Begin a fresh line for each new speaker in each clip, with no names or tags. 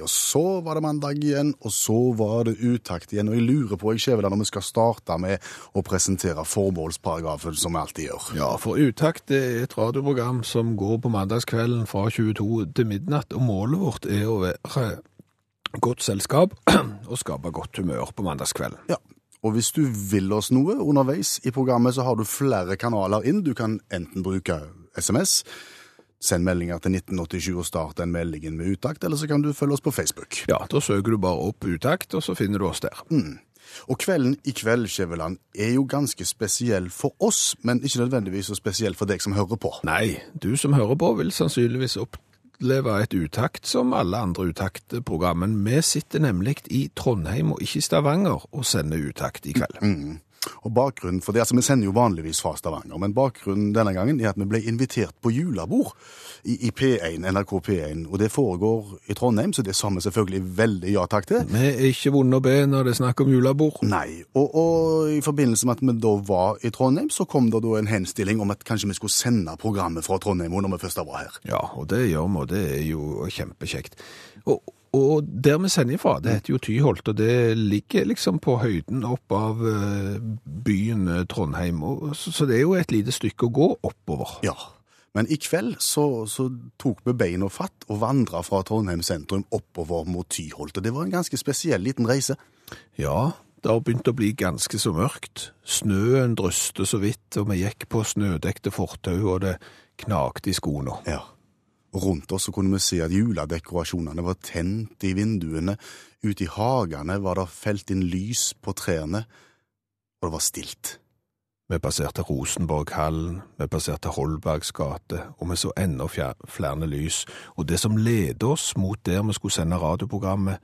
Ja, så var det mandag igjen, og så var det utakt igjen. Og jeg lurer på, jeg Skjæveland, vi skal starte med å presentere formålsparagrafen, som vi alltid gjør.
Ja, for Utakt er et radioprogram som går på mandagskvelden fra 22 til midnatt, og målet vårt er å være godt selskap og skape godt humør på mandagskvelden.
Ja. Og hvis du vil oss noe underveis i programmet, så har du flere kanaler inn. Du kan enten bruke SMS, send meldinger til 1987 og start den meldingen med utakt, eller så kan du følge oss på Facebook.
Ja, da søker du bare opp Utakt, og så finner du oss der.
Og kvelden i kveld, Skjæveland, er jo ganske spesiell for oss, men ikke nødvendigvis så spesiell for deg som hører på.
Nei, du som hører på vil sannsynligvis oppleve et utakt som alle andre utaktprogrammen. Vi sitter nemlig i Trondheim og ikke i Stavanger og sender utakt i kveld.
Og bakgrunnen for det, altså Vi sender jo vanligvis fra Stavanger, men bakgrunnen denne gangen er at vi ble invitert på julebord i, i P1, NRK P1. Og det foregår i Trondheim, så det sa vi selvfølgelig veldig ja takk til.
Vi er ikke vonde å be når det er snakk om julebord.
Nei, og, og i forbindelse med at vi da var i Trondheim, så kom det da en henstilling om at kanskje vi skulle sende programmet fra Trondheim når vi først var her.
Ja, og det gjør vi, og det er jo kjempekjekt. Og, og der vi sender ifra, det heter jo Tyholt, og det ligger liksom på høyden opp av eh, byen eh, Trondheim, så, så det er jo et lite stykke å gå oppover.
Ja, men i kveld så, så tok vi beina fatt og vandra fra Trondheim sentrum oppover mot Tyholt, og det var en ganske spesiell liten reise.
Ja, det har begynt å bli ganske så mørkt. Snøen drøste så vidt, og vi gikk på snødekte fortau, og det knakte i skoene.
Ja. Og rundt oss så kunne vi se at juledekorasjonene var tent i vinduene. Ute i hagene var det felt inn lys på trærne, og det var stilt.
Vi passerte Rosenborghallen, vi passerte Holbergs gate, og vi så enda flere lys. Og det som ledet oss mot der vi skulle sende radioprogrammet,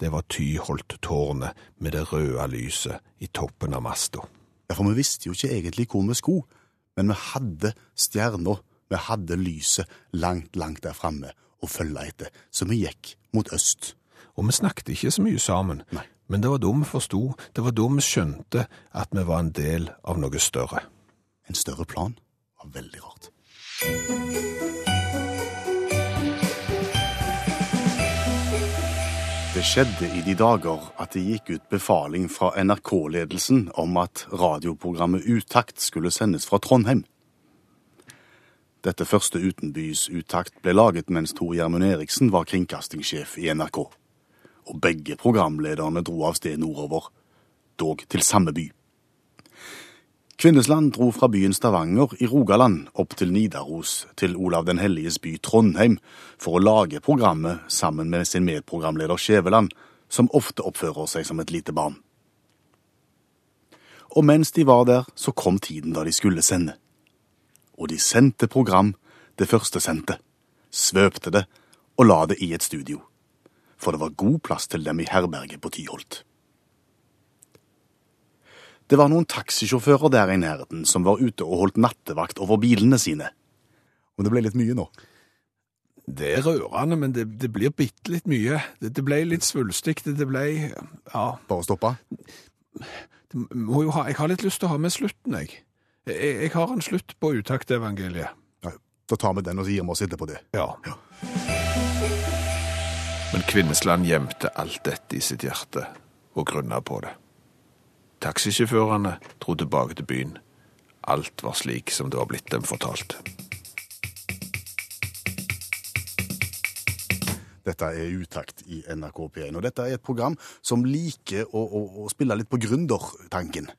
det var Tyholttårnet med det røde lyset i toppen av masta.
Ja, for vi visste jo ikke egentlig hvor vi skulle, men vi hadde stjerna, vi hadde lyset langt, langt der framme å følge etter, så vi gikk mot øst.
Og vi snakket ikke så mye sammen,
Nei.
men det var da vi forsto, det var da vi skjønte at vi var en del av noe større.
En større plan var veldig rart. Det skjedde i de dager at det gikk ut befaling fra NRK-ledelsen om at radioprogrammet Utakt skulle sendes fra Trondheim. Dette første utenbysuttakt ble laget mens Tor Gjermund Eriksen var kringkastingssjef i NRK. Og begge programlederne dro av sted nordover, dog til samme by. Kvinnesland dro fra byen Stavanger i Rogaland opp til Nidaros, til Olav den helliges by Trondheim, for å lage programmet sammen med sin medprogramleder Skjæveland, som ofte oppfører seg som et lite barn. Og mens de var der, så kom tiden da de skulle sende. Og de sendte program, det første sendte, svøpte det og la det i et studio. For det var god plass til dem i herberget på Tyholt. Det var noen taxisjåfører der i nærheten som var ute og holdt nattevakt over bilene sine. Og det ble litt mye nå.
Det er rørende, men det, det blir bitte litt mye. Det, det ble litt svulstig, det, det ble Ja.
Bare
stoppa? Må jo ha, jeg har litt lyst til å ha med slutten, jeg. Jeg, jeg har en slutt på utaktevangeliet.
Ja, da tar vi den og så gir vi oss etterpå det.
Ja. Men Kvinnesland gjemte alt dette i sitt hjerte og grunna på det. Taxisjåførene dro tilbake til byen. Alt var slik som det var blitt dem fortalt.
Dette er Utakt i NRK P1, og dette er et program som liker å, å, å spille litt på gründertanken.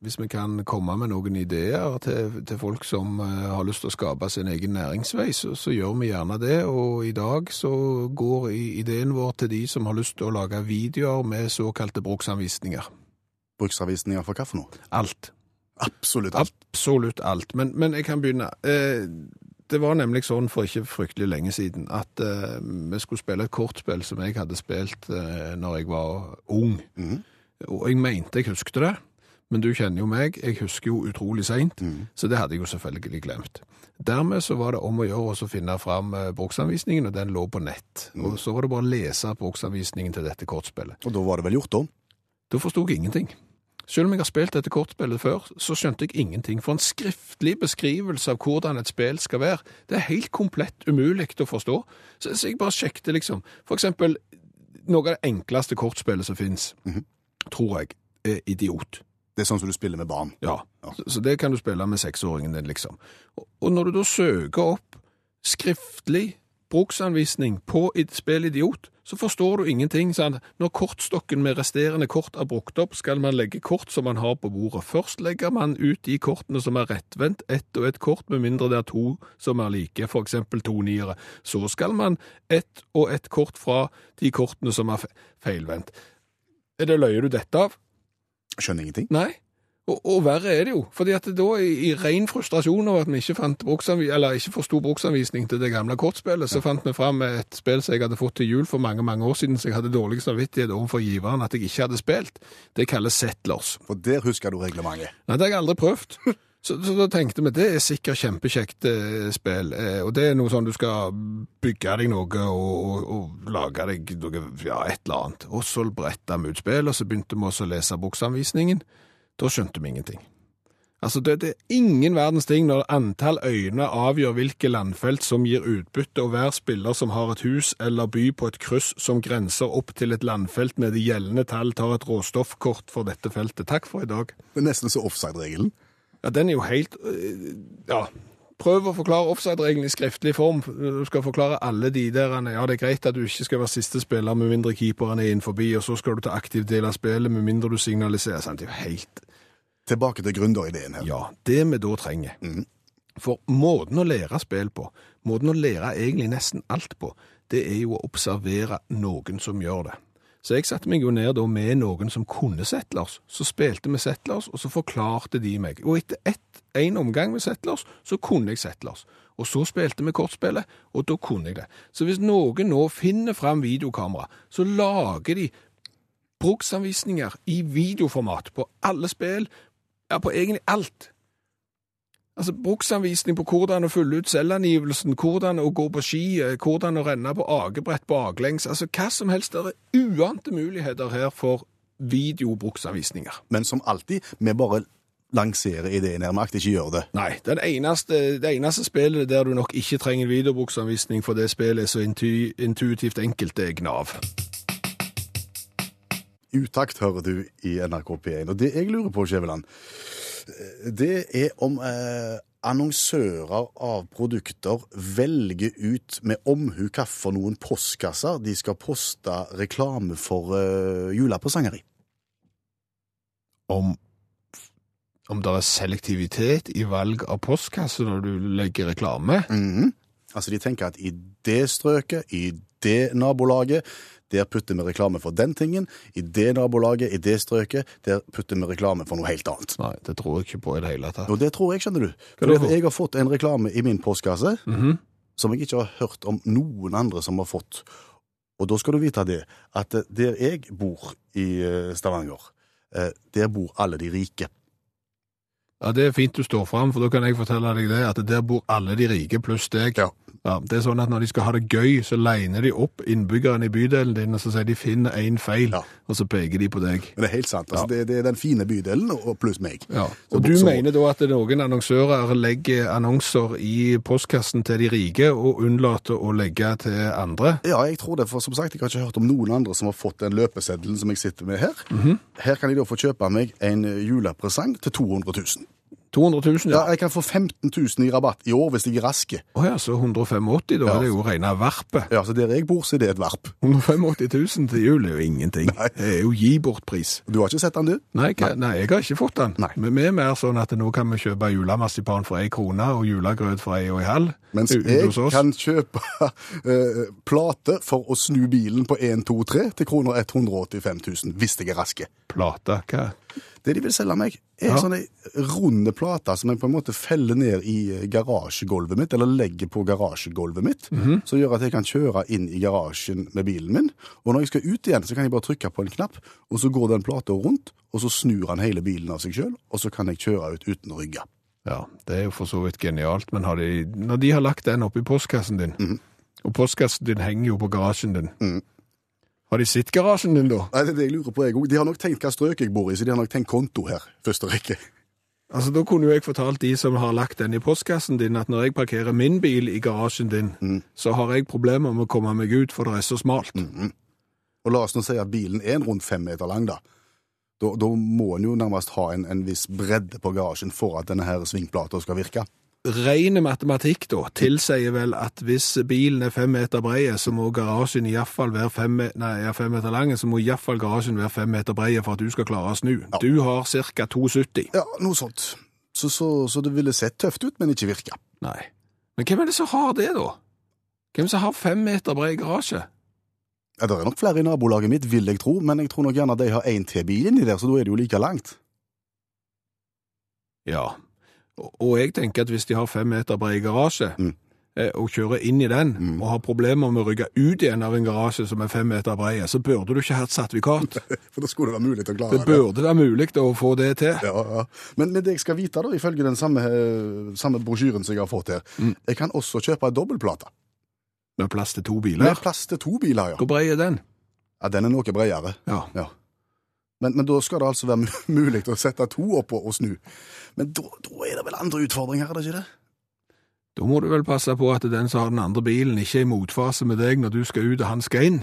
Hvis vi kan komme med noen ideer til, til folk som eh, har lyst til å skape sin egen næringsvei, så, så gjør vi gjerne det. Og i dag så går ideen vår til de som har lyst til å lage videoer med såkalte bruksanvisninger.
Bruksanvisninger for hva for noe?
Alt.
Absolutt alt.
Absolutt alt. Men, men jeg kan begynne. Eh, det var nemlig sånn for ikke fryktelig lenge siden at eh, vi skulle spille et kortspill som jeg hadde spilt eh, når jeg var ung.
Mhm.
Og jeg mente jeg husket det, men du kjenner jo meg, jeg husker jo utrolig seint,
mm.
så det hadde jeg jo selvfølgelig glemt. Dermed så var det om å gjøre å finne fram eh, bruksanvisningen, og den lå på nett. Og så var det bare å lese bruksanvisningen til dette kortspillet.
Og da var det vel gjort, da?
Da forsto jeg ingenting. Selv om jeg har spilt dette kortspillet før, så skjønte jeg ingenting. For en skriftlig beskrivelse av hvordan et spill skal være, det er helt komplett umulig å forstå. Så, så jeg bare sjekket liksom. For eksempel, noe av det enkleste kortspillet som finnes, tror jeg, er Idiot.
Det er sånn som du spiller med barn.
Ja, så, så det kan du spille med seksåringen din, liksom. Og, og når du da søker opp skriftlig bruksanvisning på et spillidiot, så forstår du ingenting. Sant? Når kortstokken med resterende kort er brukt opp, skal man legge kort som man har på bordet. Først legger man ut de kortene som er rettvendt, ett og ett kort, med mindre det er to som er like, for eksempel to niere. Så skal man ett og ett kort fra de kortene som er feilvendt. Er det løye du dette av?
Skjønner ingenting.
Nei. Og, og verre er det jo, fordi at da i, i ren frustrasjon over at vi ikke fant eller ikke forsto bruksanvisning til det gamle kortspillet, så fant vi fram et spill som jeg hadde fått til jul for mange mange år siden, så jeg hadde dårlig samvittighet overfor giveren at jeg ikke hadde spilt. Det kalles Settlers.
For der husker du reglementet.
Nei, det har jeg aldri prøvd. Så, så da tenkte vi, det er sikkert kjempekjekt eh, spill, eh, og det er noe sånn du skal bygge deg noe og, og, og lage deg noe, ja, et eller annet. Og så bretta vi ut spill, og så begynte vi også å lese bruksanvisningen. Da skjønte vi ingenting. Altså, det, det er ingen verdens ting når antall øyne avgjør hvilke landfelt som gir utbytte, og hver spiller som har et hus eller by på et kryss som grenser opp til et landfelt med det gjeldende tall, tar et råstoffkort for dette feltet. Takk for i dag.
Det er nesten så offside-regelen.
Ja, den er jo helt øh, Ja. Prøv å forklare offside-regelen i skriftlig form. Du skal forklare alle de der Ja, det er greit at du ikke skal være siste spiller med mindre keeperen er inn forbi, og så skal du ta aktiv del av spillet med mindre du signaliserer. Sant? Det er jo helt
Tilbake til gründerideen her.
Ja, det vi da trenger. For måten å lære spill på, måten å lære egentlig nesten alt på, det er jo å observere noen som gjør det. Så jeg satte meg jo ned da med noen som kunne Settlers. Så spilte vi Settlers, og så forklarte de meg. Og etter ett, en omgang med Settlers, så kunne jeg Settlers. Og så spilte vi kortspillet, og da kunne jeg det. Så hvis noen nå finner fram videokamera, så lager de bruksanvisninger i videoformat på alle spill, ja, på egentlig alt. Altså bruksanvisning på hvordan å fylle ut selvangivelsen, hvordan å gå på ski, eh, hvordan å renne på akebrett baklengs, altså hva som helst. Det er uante muligheter her for videobruksanvisninger.
Men som alltid, vi bare lanserer ideen her. Akter ikke gjør det.
Nei, den eneste, det eneste spillet der du nok ikke trenger videobruksanvisning for det spillet er så intu, intuitivt enkelt, det er Gnav.
Utakt hører du i NRK P1. Og det jeg lurer på, Skjæveland, det er om eh, annonsører av produkter velger ut med omhu for noen postkasser de skal poste reklame for eh, julepresanger i.
Om, om det er selektivitet i valg av postkasse når du legger reklame?
Mhm. Altså, de tenker at i det strøket, i det nabolaget, der putter vi reklame for den tingen. I det nabolaget, i det strøket, der putter vi reklame for noe helt annet.
Nei, det tror jeg ikke på i det hele tatt.
Og det tror jeg, skjønner du. For jeg har fått en reklame i min postkasse som jeg ikke har hørt om noen andre som har fått. Og da skal du vite det, at eh, der jeg bor i eh, Stavanger, eh, der bor alle de rike.
Ja, Det er fint du står fram, for da kan jeg fortelle deg det, at der bor alle de rike pluss deg.
Ja.
Ja, det er sånn at Når de skal ha det gøy, så liner de opp innbyggerne i bydelen din, og så sier de 'finner én feil',
Ja.
og så peker de på deg.
Men det er helt sant. Altså,
Ja.
det, det er den fine bydelen og pluss meg.
Ja,
Så-
og Du
så-
mener da at noen annonsører legger annonser i postkassen til de rike, og unnlater å legge til andre?
Ja, jeg tror det, for som sagt, jeg har ikke hørt om noen andre som har fått den løpeseddelen som jeg sitter med her. Her kan jeg da få kjøpe meg en julepresang til 200 000.
200 000,
Ja,
ja.
jeg kan få 15 000 i rabatt i år hvis jeg er raske.
Å ja, så 185, da
Ja.
er det jo rene varpet.
Ja, så der jeg bor, så er det et varp.
185 000 til jul er jo ingenting.
Nei.
Det er jo gi bort-pris.
Du har ikke sett den, du?
Nei, hva- nei, jeg har ikke fått den.
Nei.
Men vi er mer sånn at nå kan vi kjøpe julemarsipan for ei krone og julegrøt for ei og ei halv.
Mens jeg kan kjøpe eh, plate for å snu bilen på 1, 2, 3 til kroner 185 000, hvis jeg er raske.
Plate, hva?
Det de vil selge meg, er
Ja.
sånne runde plater som jeg på en måte feller ned i eh, garasjegulvet mitt, eller legger på garasjegulvet mitt,
Mhm.
som gjør at jeg kan kjøre inn i garasjen med bilen min. Og når jeg skal ut igjen, så kan jeg bare trykke på en knapp, og så går den plata rundt, og så snur han hele bilen av seg sjøl, og så kan jeg kjøre ut uten å rygge.
Ja, det er jo for så vidt genialt, men har de, når de har lagt den oppi postkassen din,
Mhm.
og postkassen din henger jo på garasjen din, Har de sett garasjen din, da?
Nei, det er det jeg lurer på, jeg òg. De har nok tenkt hva strøk jeg bor i, så de har nok tenkt konto her, første rekke.
Altså, Da kunne jo jeg fortalt de som har lagt den i postkassen din, at når jeg parkerer min bil i garasjen din, så har jeg problemer med å komme meg ut, for det er så smalt.
Og la oss nå si at bilen er rundt fem meter lang, da. Da, da må en jo nærmest ha en, en viss bredde på garasjen for at denne her svingplata skal virke.
Ren matematikk da, tilsier vel at hvis bilen er fem meter brei, så må garasjen i hvert fall være fem, nei, er fem meter lang, så må i hvert fall garasjen være fem meter brei for at du skal klare å snu. Du har ca. 2,70.
Ja, noe sånt. Så, så, så det ville sett tøft ut, men ikke virka.
Nei. Men hvem er det som har det, da? Hvem som har fem meter brei garasje?
Ja, Det er nok flere i nabolaget mitt, vil jeg tro, men jeg tror nok gjerne de har én til bil inni der, så da er det jo like langt.
Ja. Og, jeg tenker at hvis de har fem meter brei garasje,
Mm.
eh, og kjører inn i den, og har problemer med å rygge ut igjen av en garasje som er fem meter brei, så burde du ikke hatt sertifikat.
For da skulle det være mulig å klare
Det Det burde være mulig å få det til.
Ja, ja. Men, men det jeg skal vite, da, ifølge den samme, samme brosjyren som jeg har fått her, jeg kan også kjøpe en dobbeltplate.
Med plass til to biler?
Med plass til to biler, ja.
Hvor brei er den?
ja den er noe bredere.
Ja.
Ja. Men, men da skal det altså være mulig å sette to oppå og snu. Men da, er det vel andre utfordringer, er det ikke det?
Da må du vel passe på at den som har den andre bilen, ikke er i motfase med deg når du skal ut og han skal inn.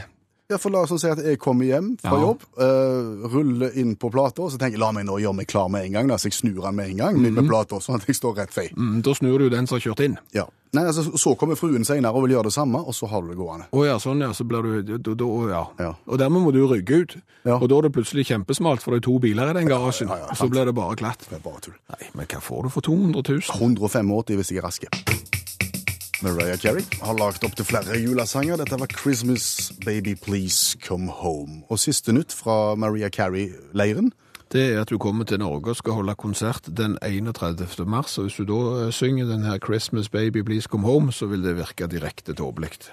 Ja, for la oss si at jeg kommer hjem fra
Ja.
jobb, uh, ruller inn på plata, og så tenker jeg la meg nå gjøre meg klar med en gang, da, så jeg snur den med en gang, med, med plata, sånn at jeg står rett fei.
Mm, da snur du den som har kjørt inn.
Ja. Nei, altså, så kommer fruen senere og vil gjøre det samme, og så har du det gående.
Å ja, sånn ja, så blir du da, da, ja.
Ja.
Og dermed må du rygge ut.
Ja.
Og da er det plutselig kjempesmalt, for det er to biler i den garasjen.
Ja,
og så blir det bare glatt.
Det er bare tull.
Nei, men hva får du for 200 000?
185 hvis jeg er rask. Mariah Carey har lagt opp til flere julesanger. Dette var Christmas Baby Please Come Home. Og siste nytt fra Mariah Carey-leiren.
Det er at du kommer til Norge og skal holde konsert den 31. mars, og hvis du da eh, synger den her Christmas Baby Please Come Home, så vil det virke direkte tåpelig.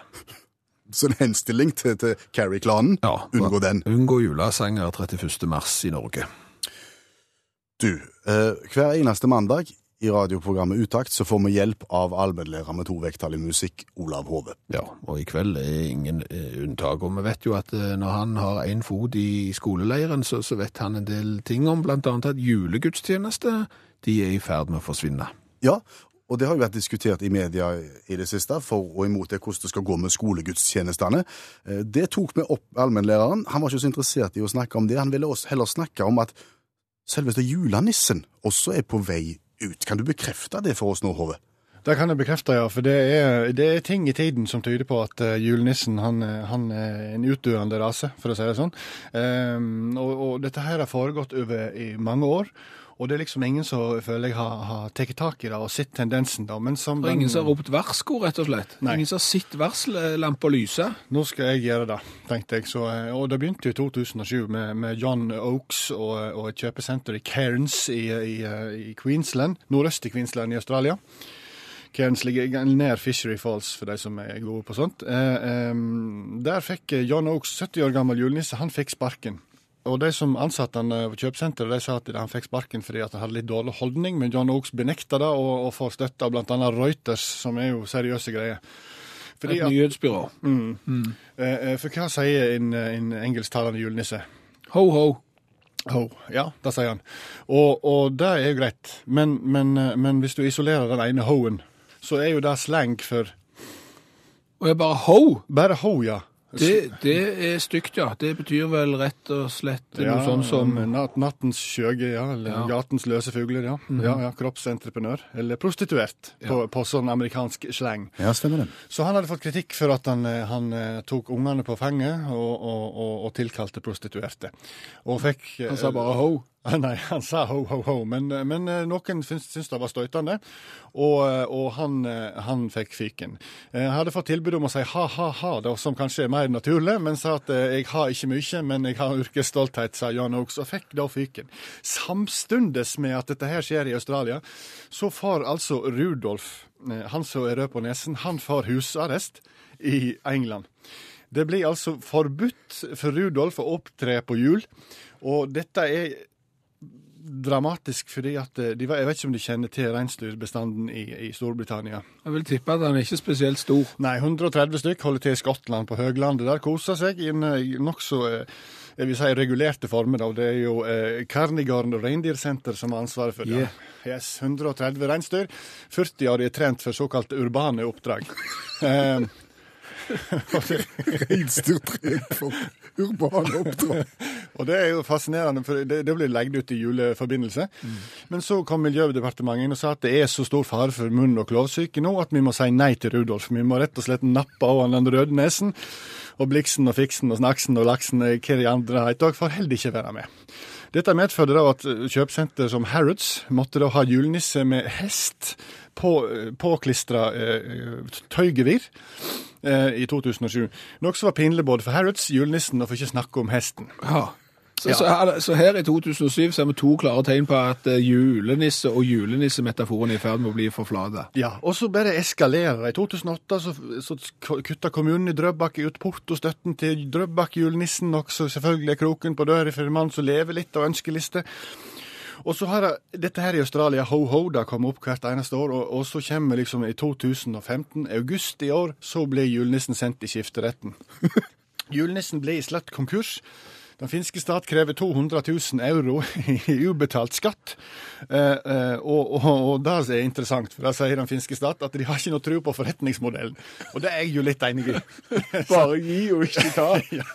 Så en henstilling til, til Carey-klanen.
Ja,
Unngå den.
Unngå julesanger 31. mars i Norge.
Du, eh, hver eneste mandag i radioprogrammet Utakt så får vi hjelp av allmennlærer med to vekttall i musikk, Olav Hove.
Ja, og i kveld er ingen eh, unntak. Og vi vet jo at eh, når han har én fot i skoleleiren, så, så vet han en del ting om annet at julegudstjeneste de er i ferd med å forsvinne.
Ja, og det har jo vært diskutert i media i det siste, for og imot det, hvordan det skal gå med skolegudstjenestene. Eh, Det tok vi opp allmennlæreren. Han var ikke så interessert i å snakke om det. Han ville også heller snakke om at selveste julenissen også er på vei ut. Kan du bekrefte det for oss nå, Hove?
Det kan jeg bekrefte, ja. For det er, det er ting i tiden som tyder på at eh, julenissen han, han er en utdøende rase, for å si det sånn. Um, og, og dette her har foregått over i mange år. Og det er liksom ingen som føler jeg har, har tatt tak i det og sett tendensen. da. Men som
Og
den-
ingen som har ropt varsko, rett og slett.
Nei.
Ingen som har sett varsellampa lyse.
Nå skal jeg gjøre det, tenkte jeg. Så, eh, og det begynte jo i 2007 med, med John Oaks og, og et kjøpesenter i Cairns i, i, i Queensland, nordøst i Queensland i Australia. Cairns ligger nær Fishery Falls, for de som er gode på sånt. Eh, der fikk John Oaks, 70 år gammel julenisse, han fikk sparken. Og de som ansatte han eh, på kjøpesenteret, de sa at han fikk sparken fordi at han hadde litt dårlig holdning, men John Oaks benekta det og, og får støtte av bl.a. Reuters, som er jo seriøse greier. Fordi
Et nyhetsbyrå.
Mm, eh, For hva sier en, en engelsktalende julenisse?
Ho, ho.
Ho. Ja, det sier han. Og, og det er jo greit, men, men, eh, men hvis du isolerer den ene ho-en, så er jo det slang for
Og det er bare ho.
Bare ho, ja.
Det, det er stygt, ja. Det betyr vel rett og slett noe sånn som
nat Nattens skjøge, ja. Eller
Ja.
Gatens løse fugler, ja. ja, ja kroppsentreprenør. Eller prostituert, på, på sånn amerikansk slang.
Ja, stemmer det.
Så han hadde fått kritikk for at han, eh, han eh, tok ungene på fanget og, og, og, og tilkalte prostituerte. Og fikk eh,
Han sa bare ho.
Nei, han sa ho, ho, ho, men, men eh, noen syntes, det var støytende, og, eh, og han, eh, han fikk fiken. Jeg hadde fått tilbud om å si ha, ha, ha, da, som kanskje er mer naturlig, men sa at jeg har ikke mye, men jeg har yrkesstolthet, sa Jan Oaks, og fikk da fiken. Samstundes med at dette her skjer i Australia, så får altså Rudolf, han som er rød på nesen, han får husarrest i England. Det blir altså forbudt for Rudolf å opptre på jul, og dette er dramatisk fordi at eh, de, Jeg vet ikke om de kjenner til reinsdyrbestanden i, i Storbritannia.
Jeg vil tippe at den er ikke spesielt stor.
Nei, 130 stykk holder til i Skottland, på høglandet. Der koser seg i en eh, nokså eh, jeg vil si regulerte former. Da. Det er jo eh, Carnigarn Reindeer Center som har ansvaret for det.
Yeah.
Yes, 130 reinsdyr. 40 av de er trent for såkalte urbane oppdrag. eh, Og det er jo fascinerende, for det, det blir legget ut i juleforbindelse. Men så kom Miljødepartementet og sa at det er så stor fare for munn- og klovsyke nå at vi må si nei til Rudolf. Vi må rett og slett nappe av den røde nesen. Og Bliksen og Fiksen og Snaksen og Laksen, hva de andre heter, får heller ikke være med. Dette medførte da at eh, kjøpesenter som Harrods måtte da ha julenisse med hest på, eh, påklistra eh, tøygevir eh, i 2007. Noe som var pinlig både for Harrods, julenissen og for ikke snakke om hesten.
Ja. Så, så, her, så her i 2007 ser vi to klare tegn på at eh, julenisse og julenissemetaforen er i ferd med å bli for flate.
Ja, og så bare eskalerer det. I 2008 så, så kutta kommunen i Drøbak ut portostøtten til Drøbak-julenissen, som selvfølgelig er kroken på døra for en mann som lever litt av ønskeliste. Og så har jeg dette her i Australia, ho-ho, det kommer opp hvert eneste år, og, og så kommer liksom i 2015, august i år, så ble julenissen sendt i skifteretten. julenissen ble i slett konkurs. Den finske stat krever 200 000 euro i ubetalt skatt. Eh, eh, og, og, og det er interessant, for da sier den finske stat at de har ikke noe tro på forretningsmodellen. Og det er jeg jo litt enig i.
Bare gi og ikke ta.
ja,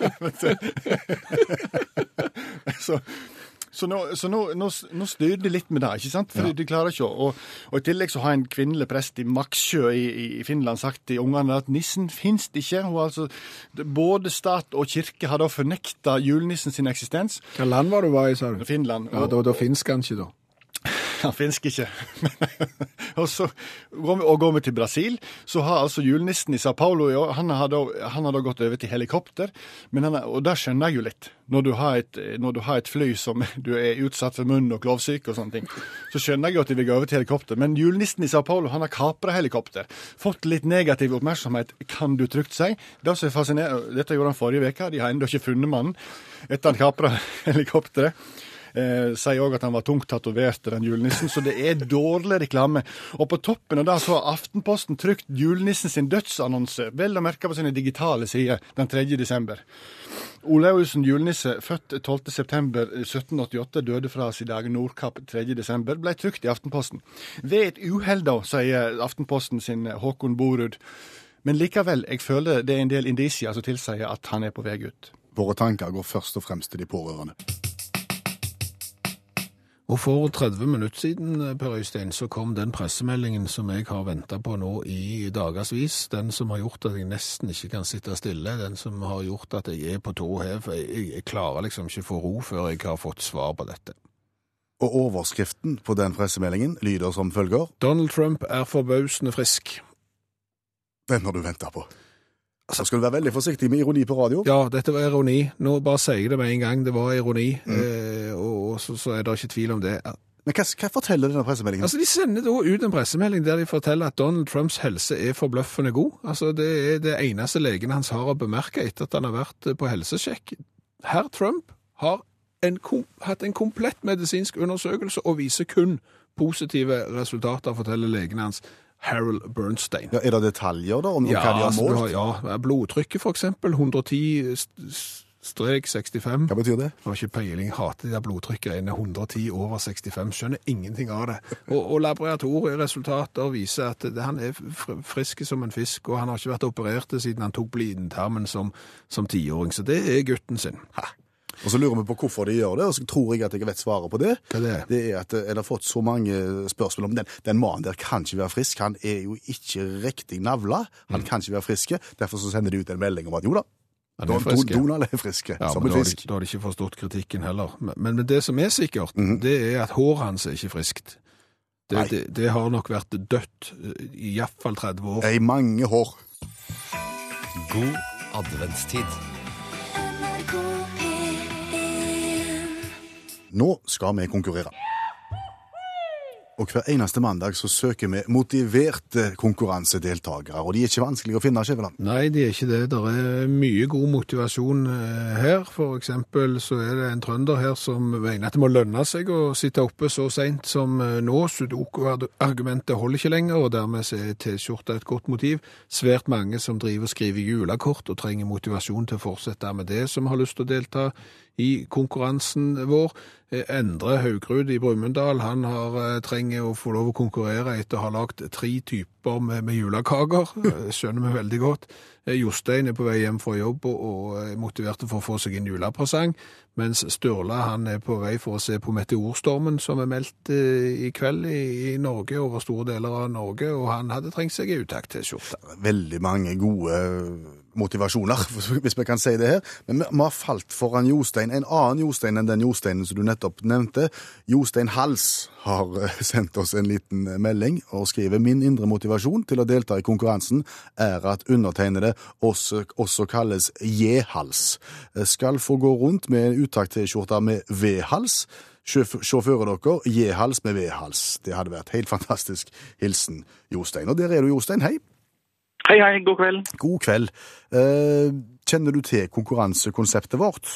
så så, nå, så nå, nå, nå styrer de litt med det, ikke sant? For de klarer ikke å og, og i tillegg så har en kvinnelig prest i Maksjø i, i Finland sagt til ungene at nissen finnes ikke. Hun, altså, både stat og kirke har da fornekta julenissen sin eksistens.
Hva land var du var i, sa du?
Finland.
Ja, da, da finnes han ikke, da.
Han finnes ikke. og så går vi, og går vi til Brasil, så har altså julenissen i Sao Paulo han har da, han har da gått over til helikopter. Er, og det skjønner jeg jo litt. Når du, har et, når du har et fly som du er utsatt for munn- og klovsyke og sånne ting, så skjønner jeg jo at de vil gå over til helikopter. Men julenissen i Sao Paulo han har kapra helikopter. Fått litt negativ oppmerksomhet, kan du trygt si. Det som er fascinerende, Dette gjorde han forrige uke. De har ennå ikke funnet mannen etter han kapra helikopteret. Eh, sier òg at han var tungt tatovert, den julenissen, så det er dårlig reklame. Og på toppen av det så har Aftenposten trykt julenissen sin dødsannonse, vel å merke på sine digitale sider, den 3. desember. Olaussen julenisse, født 12.9.1788, døde fra sin dag Nordkapp 3.12., ble trykt i Aftenposten. Ved et uhell, da, sier Aftenposten sin Håkon Borud. Men likevel, jeg føler det er en del indisier som tilsier at han er på vei ut.
Våre tanker går først og fremst til de pårørende.
Og for 30 minutter siden, Per Øystein, så kom den pressemeldingen som jeg har venta på nå i dagevis. Den som har gjort at jeg nesten ikke kan sitte stille. Den som har gjort at jeg er på tå hev. Jeg, jeg klarer liksom ikke få ro før jeg har fått svar på dette.
Og overskriften på den pressemeldingen lyder som følger
Donald Trump er forbausende frisk.
Den har du venta på. Så skal du være veldig forsiktig med ironi på radio.
Ja, dette var ironi. Nå bare sier jeg det med en gang. Det var ironi. Eh, og og så, så er det ikke tvil om det.
Men hva, hva forteller denne pressemeldingen?
Altså, De sender da ut en pressemelding der de forteller at Donald Trumps helse er forbløffende god. Altså, Det er det eneste legen hans har å bemerke etter at han har vært på helsesjekk. Herr Trump har en kom, hatt en komplett medisinsk undersøkelse og viser kun positive resultater, forteller legen hans. Harold Bernstein.
Ja, er det detaljer da om hva de har
altså,
målt?
har- ja, blodtrykket for eksempel, 110 strek 65.
Hva betyr det?
Jeg har ikke peiling, hater de der blodtrykkgreiene. 110 over 65, skjønner ingenting av det. Og, og laboratorieresultater viser at det, han er fr- frisk som en fisk, og han har ikke vært operert siden han tok blindtarmen som, som tiåring, så det er gutten sin.
Og så lurer vi på hvorfor de gjør det, og så tror jeg at jeg vet svaret på det.
Hva det er?
Det er at jeg har fått så mange spørsmål om den. Den mannen der kan ikke være frisk. Han er jo ikke riktig navla. Han kan ikke være friske. Derfor så sender de ut en melding om at jo da,
Han er frisk.
Donald er friske,
Ja,
som
men
en
da har,
fisk.
de, da har de ikke forstått kritikken heller. Men, men, det som er sikkert, det er at håret hans er ikke friskt. Det, det, det har nok vært dødt eh, i iallfall 30 år.
I mange hår.
God adventstid.
Nå skal vi konkurrere. Og hver eneste mandag så søker vi motiverte konkurransedeltakere, og de er ikke vanskelig å finne, Skjæveland.
Nei, de er ikke det. Det er mye god motivasjon eh, her. For eksempel så er det en trønder her som mener at det må lønne seg å sitte oppe så sent som eh, nå. Sudoku-argumentet holder ikke lenger, og dermed er T-skjorta et godt motiv. Svært mange som driver og skriver julekort og trenger motivasjon til å fortsette med det, som har lyst til å delta i konkurransen vår. Eh, Endre Haugrud i Brumunddal han har, eh, trenger å få lov å konkurrere etter å ha lagd tre typer med, med julekaker. Eh, Skjønner vi veldig godt. Jostein er på vei hjem fra jobb og, og er motivert for å få seg en julepresang, mens Sturla han er på vei for å se på meteorstormen som er meldt i kveld i, i Norge, over store deler av Norge, og han hadde trengt seg en utakt-T-skjorte.
Veldig mange gode motivasjoner, hvis vi kan si det her. Men vi, har falt foran Jostein, en annen Jostein enn den Josteinen som du nettopp nevnte. Jostein Hals har eh, sendt oss en liten eh, melding og skriver min indre motivasjon til å delta i konkurransen er at undertegnede også, også kalles J-hals. Eh, Skal få gå rundt med en uttakt-T-skjorte med V-hals. Sjåfører dere, J-hals med V-hals. Det hadde vært helt fantastisk. Hilsen Jostein. Og der er du, Jostein. Hei.
Hei, hei, god kveld.
God kveld. Eh, kjenner du til konkurransekonseptet vårt?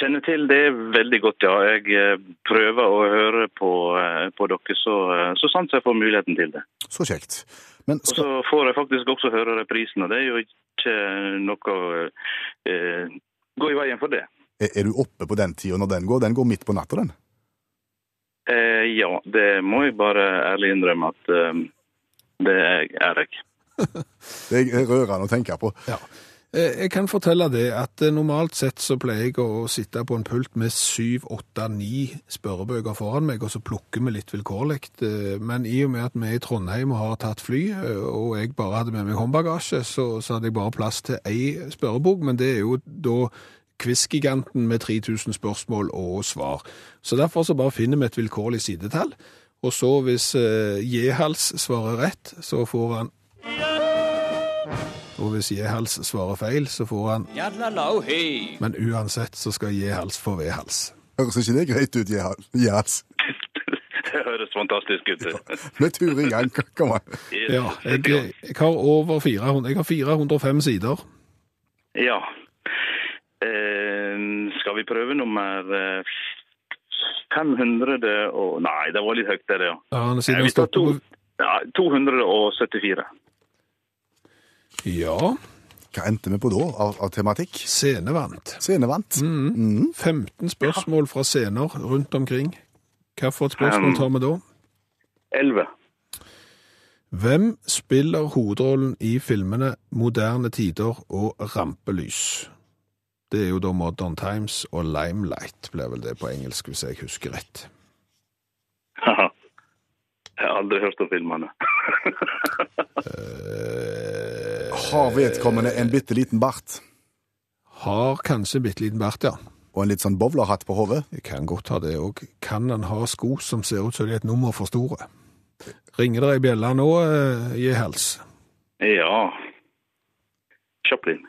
Kjenner til det veldig godt, ja. Jeg eh, prøver å høre på, eh, på dere så, så sant jeg får muligheten til det.
Så kjekt. Men
Og så får jeg faktisk også høre reprisen, og det er jo ikke noe eh, gå i veien for det.
er er du oppe på den tida når den går? Den går midt på natta, den.
Eh, ja, det må jeg bare ærlig innrømme at eh, det er jeg.
Det er rørende å tenke på.
Ja. Eh, Jeg kan fortelle det at eh, normalt sett så pleier jeg å sitte på en pult med syv, åtte, ni spørrebøker foran meg, og så plukker vi litt vilkårlig. Eh, Men i og med at vi er i Trondheim og har tatt fly, og jeg bare hadde med meg håndbagasje, så, så hadde jeg bare plass til ei spørrebok, men det er jo da quizgiganten med 3000 spørsmål og svar. Så derfor så bare finner vi et vilkårlig sidetall, og så hvis Jehals svarer rett, så får han og hvis J-hals svarer feil, så får han Men uansett så skal J-hals få V-hals.
Høres ikke det greit ut? Jehals?
Det høres fantastisk ut.
Med tur i gang, kom an.
Ja, jeg, jeg har over 400, jeg har 405 sider.
Ja. Eh, skal vi prøve nummer eh, 500 og Nei, det var litt høyt, det, ja.
Ja,
Eh,
siden
Vi tar
stopper
to,
på
ja, 274.
Ja,
Hva endte vi på da av, av tematikk?
Scenevant.
Scenevant. Mm.
15 spørsmål fra scener rundt omkring. Hvilket spørsmål tar vi da?
11.
Hvem spiller hovedrollen i filmene Moderne tider og Rampelys? Det er jo da Modern Times og Limelight, blir vel det på engelsk, hvis jeg husker rett.
Haha. Jeg har aldri hørt om filmene.
Eh,
Har vedkommende en bitte liten bart
Har kanskje bitte liten bart, ja.
og en litt sånn bowlerhatt på hodet?
Kan godt ha det òg. Kan han ha sko som ser ut som de er et nummer for store? Ringer det ei bjelle nå, eh, gi hals?
ja. Chaplin.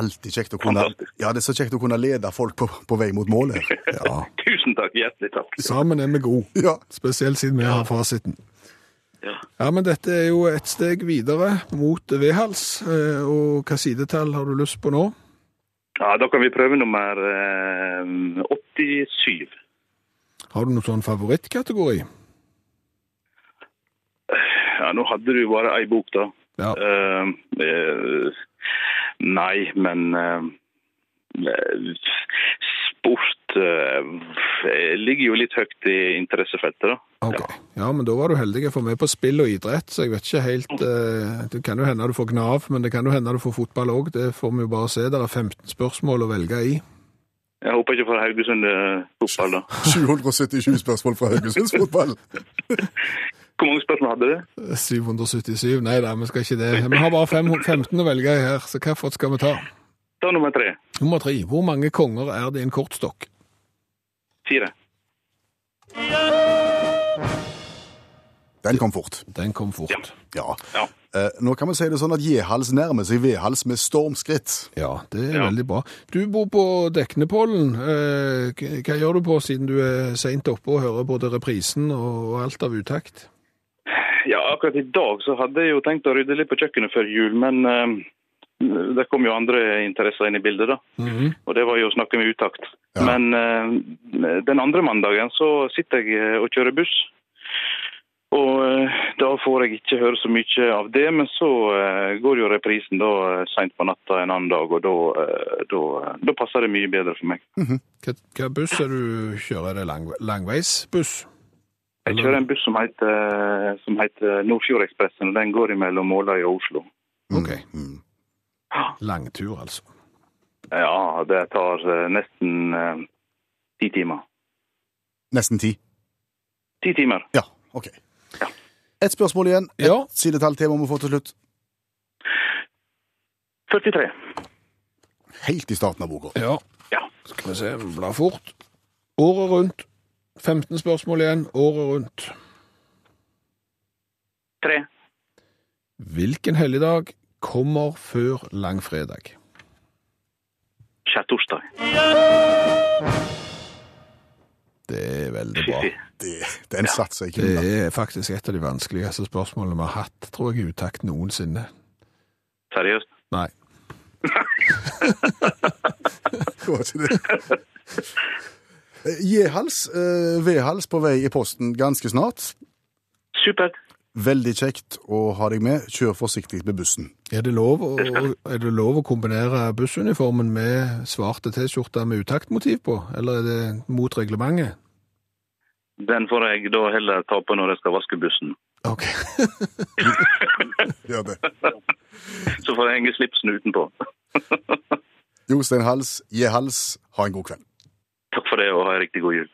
Alltid kjekt å kunne
Fantastisk.
Ja, det er så kjekt å kunne lede folk på, på vei mot målet.
Ja.
Tusen takk. Hjertelig takk.
Sammen er vi gode,
Ja.
spesielt siden vi har fasiten.
Ja.
Ja, men dette er jo et steg videre mot V-hals. eh, Og hva sidetall har du lyst på nå?
ja, da kan vi prøve nummer eh, 87.
Har du noen sånn favorittkategori?
Ja, nå hadde du bare ei bok, da.
Ja.
Uh, eh, nei, men eh, sport eh, ligger jo litt høyt i interessefeltet, da.
Ok. Ja, men da var du heldig, Jeg får med på spill og idrett, så jeg vet ikke helt eh, Det kan jo hende du får Gnav, men det kan jo hende du får fotball òg. Det får vi jo bare se. Det er 15 spørsmål å velge i.
Jeg håper ikke for Haugesund fotball, da.
777 spørsmål fra Haugesunds fotball.
Hvor mange spørsmål hadde du?
777. Nei da, vi skal ikke det. Vi har bare 15 å velge i her, så hvilket skal vi ta?
Ta nummer tre.
Nummer tre. Hvor mange konger er det i en kortstokk?
Fire.
Den kom fort.
Den kom fort.
Ja.
Ja.
Eh, nå kan vi si det sånn at J-hals nærmer seg V-hals med stormskritt.
Ja, det er
Ja.
veldig bra. Du bor på Deknepollen. Eh, Hva gjør du på siden du er sent oppe og hører både reprisen og alt av utakt?
Ja, akkurat i dag så hadde jeg jo tenkt å rydde litt på kjøkkenet før jul, men uh, det kom jo andre interesser inn i bildet, da. Og det var jo å snakke med utakt.
Ja.
Men uh, den andre mandagen så sitter jeg eh, og kjører buss. Og uh, da får jeg ikke høre så mye av det, men så går jo reprisen da seint på natta en annen dag, og da, passer det mye bedre for meg.
Hva, hva buss er du kjører? Er det lang, langveisbuss?
Jeg kjører en buss som heter, som heter Nordfjordekspressen, og den går mellom Måløy og Oslo.
Ok.
Mm.
Langtur, altså.
Ja, det tar eh, nesten eh, ti timer.
Nesten ti.
Ti timer.
Ja, OK.
Ja.
Et spørsmål igjen. Et
Ja.
sidetall til må vi få til slutt.
43.
Helt i starten av boka.
Ja.
Ja.
Skal vi se, bla fort. Året rundt. 15 spørsmål igjen, året rundt.
Tre.
Hvilken helligdag kommer før langfredag?
Skjærtorsdag.
Det er veldig bra.
Det, den satser jeg ikke unna.
er faktisk et av de vanskeligste spørsmålene vi har hatt, tror jeg, i utakt noensinne.
Seriøst.
Nei.
Hva var ikke det. Eh, J-hals, eh, V-hals på vei i posten ganske snart.
Supert.
Veldig kjekt å ha deg med. Kjør forsiktig med bussen.
Er det lov å, er det lov å kombinere bussuniformen med svarte T-skjorter med utaktmotiv på, eller er det mot reglementet?
Den får jeg da heller ta på når jeg skal vaske bussen.
Ok.
Gjør det.
Så får jeg henge slipsen utenpå.
Jostein Hals, J-hals, ha en god kveld.
Takk for det, og ha en riktig god jul.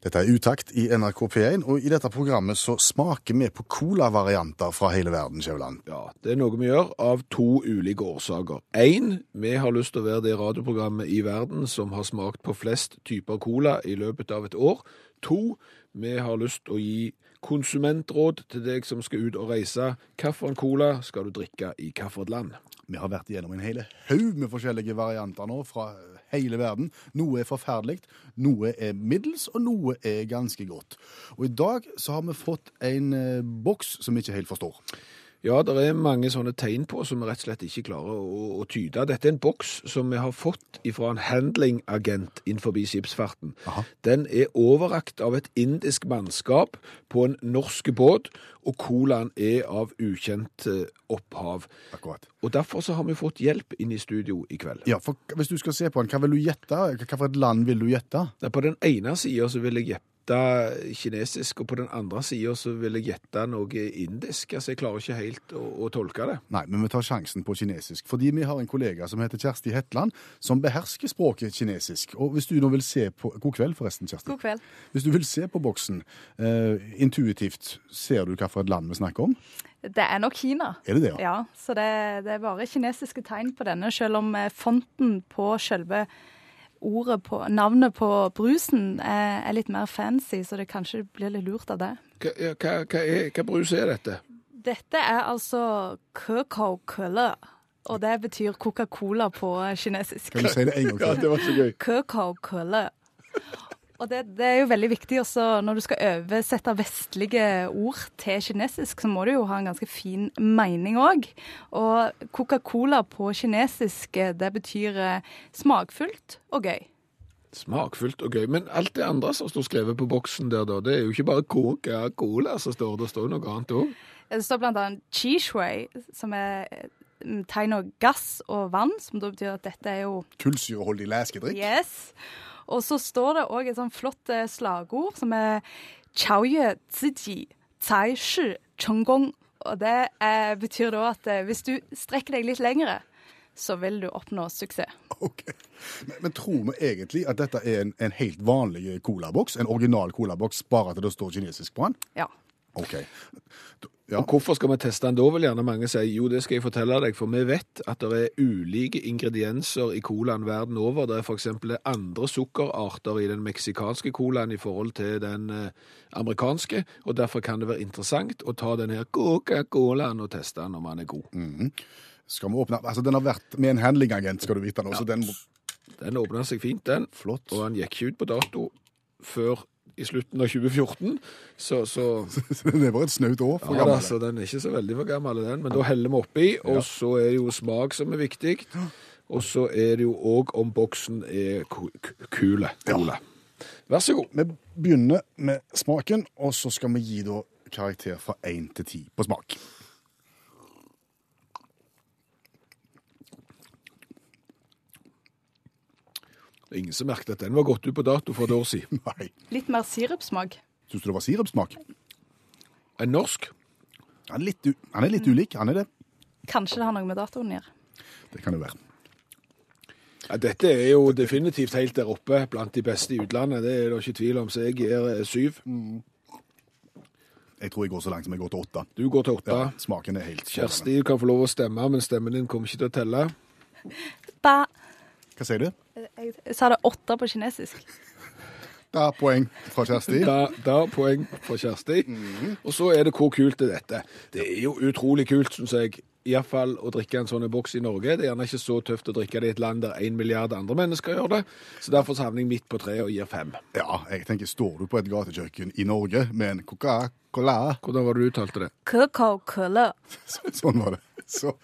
Dette er Utakt i NRK P1, og i dette programmet så smaker vi på colavarianter fra hele verden, Skjæveland.
Ja, det er noe vi gjør av to ulike årsaker. Én, vi har lyst til å være det radioprogrammet i verden som har smakt på flest typer cola i løpet av et år. To, vi har lyst til å gi konsumentråd til deg som skal ut og reise. Hvilken cola skal du drikke i hvilket land?
Vi har vært igjennom en hel haug med forskjellige varianter nå fra hele verden. Noe er forferdelig, noe er middels, og noe er ganske godt. Og i dag så har vi fått en eh, boks som vi ikke helt forstår.
Ja, det er mange sånne tegn på som vi rett og slett ikke klarer å, å tyde. Dette er en boks som vi har fått fra en handlingagent innenfor skipsfarten.
Aha.
Den er overrakt av et indisk mannskap på en norsk båt, og colaen er av ukjent eh, opphav.
Akkurat.
Og derfor så har vi fått hjelp inn i studio i kveld.
Ja, for Hvis du skal se på den, hva vil du gjette? Hva for et land vil du gjette?
På den ene sida vil jeg gjette kinesisk, og på den andre sida så vil jeg gjette noe indisk. Altså, jeg klarer ikke helt å, å tolke det.
Nei, men vi tar sjansen på kinesisk. Fordi vi har en kollega som heter Kjersti Hetland, som behersker språket kinesisk. Og hvis du nå vil se på God kveld, forresten, Kjersti.
God kveld.
Hvis du vil se på boksen uh, intuitivt, ser du hvilket land vi snakker om?
Det er nok Kina.
Er det det, ja?
Ja, så det, det er bare kinesiske tegn på denne, selv om eh, fonten på selve ordet på, navnet på brusen er, er litt mer fancy, så det kanskje blir litt lurt av det.
Hva, hva, hva, er, hva brus er dette?
Dette er altså køkao-kølle, og det betyr Coca-Cola på kinesisk.
Kan du si det en gang til?
det var så gøy.
Køkao-kølle. Og det, det er jo veldig viktig også når du skal oversette vestlige ord til kinesisk, så må du jo ha en ganske fin mening òg. Og Coca-Cola på kinesisk, eh, det betyr eh, smakfullt og gøy.
Smakfullt og gøy. Men alt det andre som står skrevet på boksen der, da, det er jo ikke bare Coca-Cola som står, det står noe annet òg.
Det står blant annet qishui, som er eh, tegn av gass og vann, som da betyr at dette er jo
Kullsyreholdig læskedrikk?
Yes. Og så står det òg et sånn flott eh, slagord som er Chaoye ziji cai shi chenggong. Og det eh, betyr da at eh, hvis du strekker deg litt lengre, så vil du oppnå suksess.
Ok. Men, men tror vi egentlig at dette er en, en helt vanlig colaboks? En original colaboks, bare at det står kinesisk på den?
Ja.
OK. Ja.
Og hvorfor skal vi teste den da, vil gjerne mange si. Jo, det skal jeg fortelle deg, for vi vet at det er ulike ingredienser i colaen verden over. Det er f.eks. andre sukkerarter i den meksikanske colaen i forhold til den eh, amerikanske, og derfor kan det være interessant å ta den her Coca-Colaen og teste den om den er god.
Skal vi åpne Altså, den har vært med en handlingagent, skal du vite nå, så den må
Den åpna seg fint, den.
Flott.
Og han gikk ikke ut på dato før i slutten av 2014, så, så
Den er bare et snaut år for
Ja,
gammel.
så den er ikke så veldig for gammel, den. Men da heller vi oppi, og så er det jo smak som er viktig. Og så er det jo òg om boksen er ku- ku- kule. Cola. Vær så god.
Vi begynner med smaken, og så skal vi gi da karakter fra 1 til 10 på smak.
Det er ingen som merket at den var gått ut på dato for et år siden.
Nei.
Litt mer sirupsmak.
Syns du det var sirupsmak?
En norsk.
Han er litt, u han er litt ulik, han er det.
Kanskje det har noe med datoen å gjøre.
Det kan det være.
Ja, dette er jo definitivt helt der oppe blant de beste i utlandet. Det er det ikke tvil om, så jeg gir eh, syv.
Jeg tror jeg går så langt som jeg går til åtte.
Du går til åtte.
Ja, smaken er helt.
Kjersti, du kan få lov å stemme, men stemmen din kommer ikke til å telle.
Ba.
Hva sier du?
Jeg, sa det åtte på kinesisk.
Da poeng fra Kjersti.
Da, da poeng fra Kjersti. Og så er det hvor kult er dette. Det er jo utrolig kult, syns jeg. Iallfall å drikke en sånn boks i Norge. Det er gjerne ikke så tøft å drikke det i et land der en milliard andre mennesker gjør det. Så derfor så havner jeg midt på treet og gir fem.
Ja, jeg tenker, står du på et gatekjøkken i Norge med en Coca-Cola
Hvordan var det du uttalte det?
Coca-Cola.
Sånn var det. Så,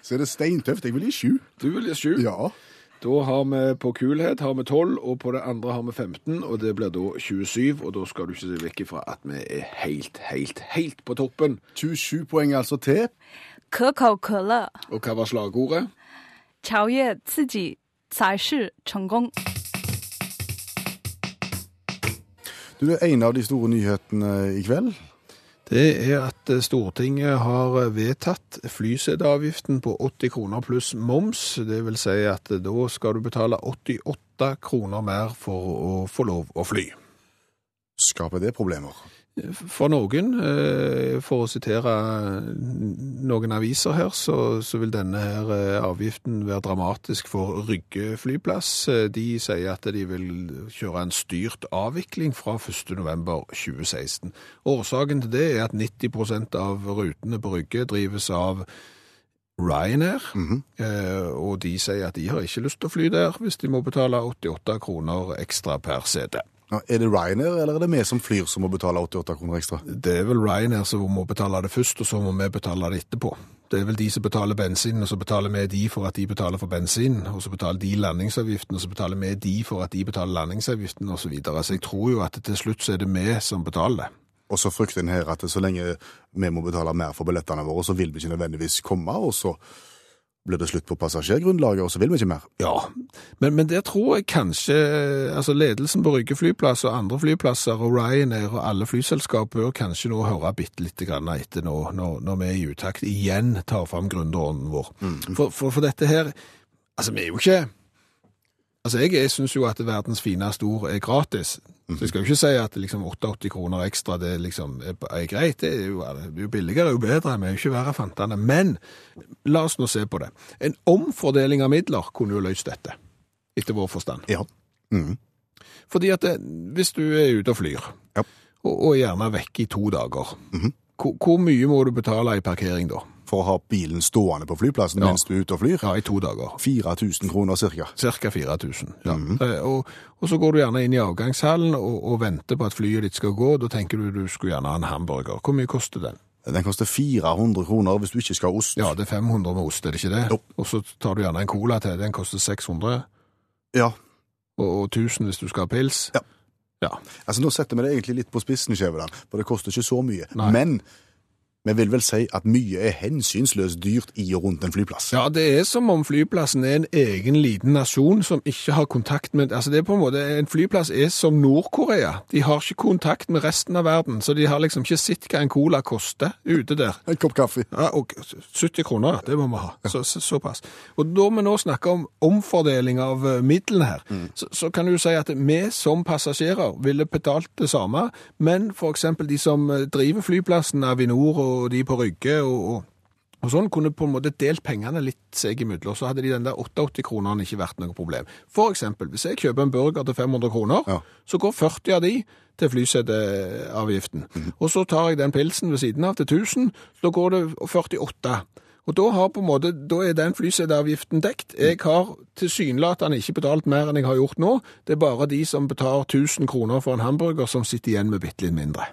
så er det steintøft. Jeg vil gi sju.
Du vil gi sju.
Ja.
Da har vi på kulhet har vi 12, og på det andre har vi 15, og det blir da 27. Og da skal du ikke se vekk ifra at vi er helt, helt, helt på toppen.
27 poeng altså til.
Coca-Cola.
Og hva var slagordet?
超越自己才是成功。
Du, det er en av de store nyhetene i kveld.
Det er at Stortinget har vedtatt flyseteavgiften på 80 kroner pluss moms. Det vil si at da skal du betale 88 kroner mer for å få lov å fly.
Skaper det problemer?
For noen, eh, for å sitere noen aviser her, så, så vil denne her eh, avgiften være dramatisk for Rygge flyplass. Eh, De sier at de vil kjøre en styrt avvikling fra 1. november 2016. Årsaken til det er at 90% av rutene på Rygge drives av Ryanair, eh, og de sier at de har ikke lyst til å fly der hvis de må betale 88 kroner ekstra per sete.
Ja, er det Ryanair, eller er det vi som flyr som må betale 88 kroner ekstra?
Det er vel Ryanair som må betale det først, og så må vi betale det etterpå. Det er vel de som betaler bensin, og så betaler vi de for at de betaler for bensin, og så betaler de landingsavgiften, og så betaler vi de for at de betaler landingsavgiften, og så videre. Så jeg tror jo at til slutt så er det vi som betaler det.
Og så frykter en her at så lenge vi må betale mer for billettene våre, så vil vi ikke nødvendigvis komme, og så blir det slutt på passasjergrunnlaget, og så vil vi ikke mer.
Ja, men, men der tror jeg kanskje altså ledelsen på Rygge flyplass og andre flyplasser og Ryanair og alle flyselskap bør kanskje nå høre bitte litt grann etter nå, når, når vi er i utakt igjen tar fram gründerånden vår. For, for, for dette her, altså vi er jo ikke Altså, jeg, jeg syns jo at verdens fineste ord er gratis. Så jeg skal jo ikke si at liksom 88 kroner ekstra det liksom er, er greit. Det er jo, det er jo billigere, jo bedre. Vi er jo ikke verre fantene. Men la oss nå se på det. En omfordeling av midler kunne jo løst dette, etter vår forstand.
Ja. Mm.
Fordi at det, hvis du er ute og flyr,
Ja.
og, og gjerne vekk i to dager, hvor, hvor mye må du betale i parkering da?
For å ha bilen stående på flyplassen mens du er ute og flyr.
Ja, i to dager.
4000 kroner cirka.
Cirka 4000. Ja. Eh, og, og så går du gjerne inn i avgangshallen og, og venter på at flyet ditt skal gå. Da tenker du du skulle gjerne ha en hamburger. Hvor mye koster den?
Den koster 400 kroner hvis du ikke skal ha ost.
Ja, det er 500 med ost, er det ikke det?
Jo.
Og så tar du gjerne en cola til. Den koster 600,
Ja.
og, og 1000 hvis du skal ha pils.
Ja.
Ja.
Altså Nå setter vi det egentlig litt på spissen, Skjæveland, for det koster ikke så mye.
Nei.
Men Vi vil vel si at mye er hensynsløst dyrt i og rundt en flyplass.
Ja, det er som om flyplassen er en egen liten nasjon som ikke har kontakt med Altså, det er på en måte En flyplass er som Nord-Korea. De har ikke kontakt med resten av verden, så de har liksom ikke sett hva en cola koster ute der.
En kopp kaffe.
Ja, og 70 kroner, det må vi ha. Så, så, såpass. Og da vi nå snakker om omfordeling av eh, midlene her, så, så kan du si at vi som passasjerer ville betalt det samme, men eksempel de som eh, driver flyplassen, Avinor og de på Rygge og, og og sånn kunne på en måte delt pengene litt seg imellom, så hadde de den der 88 kronene ikke vært noe problem. For eksempel, hvis jeg kjøper en burger til 500 kroner,
Ja.
så går 40 av de til flyseteavgiften. Og så tar jeg den pilsen ved siden av til 1000, så da går det 48. Og da, har på en måte, da er den flyseteavgiften dekt. Jeg har tilsynelatende ikke betalt mer enn jeg har gjort nå. Det er bare de som betaler 1000 kroner for en hamburger som sitter igjen med bitte litt mindre.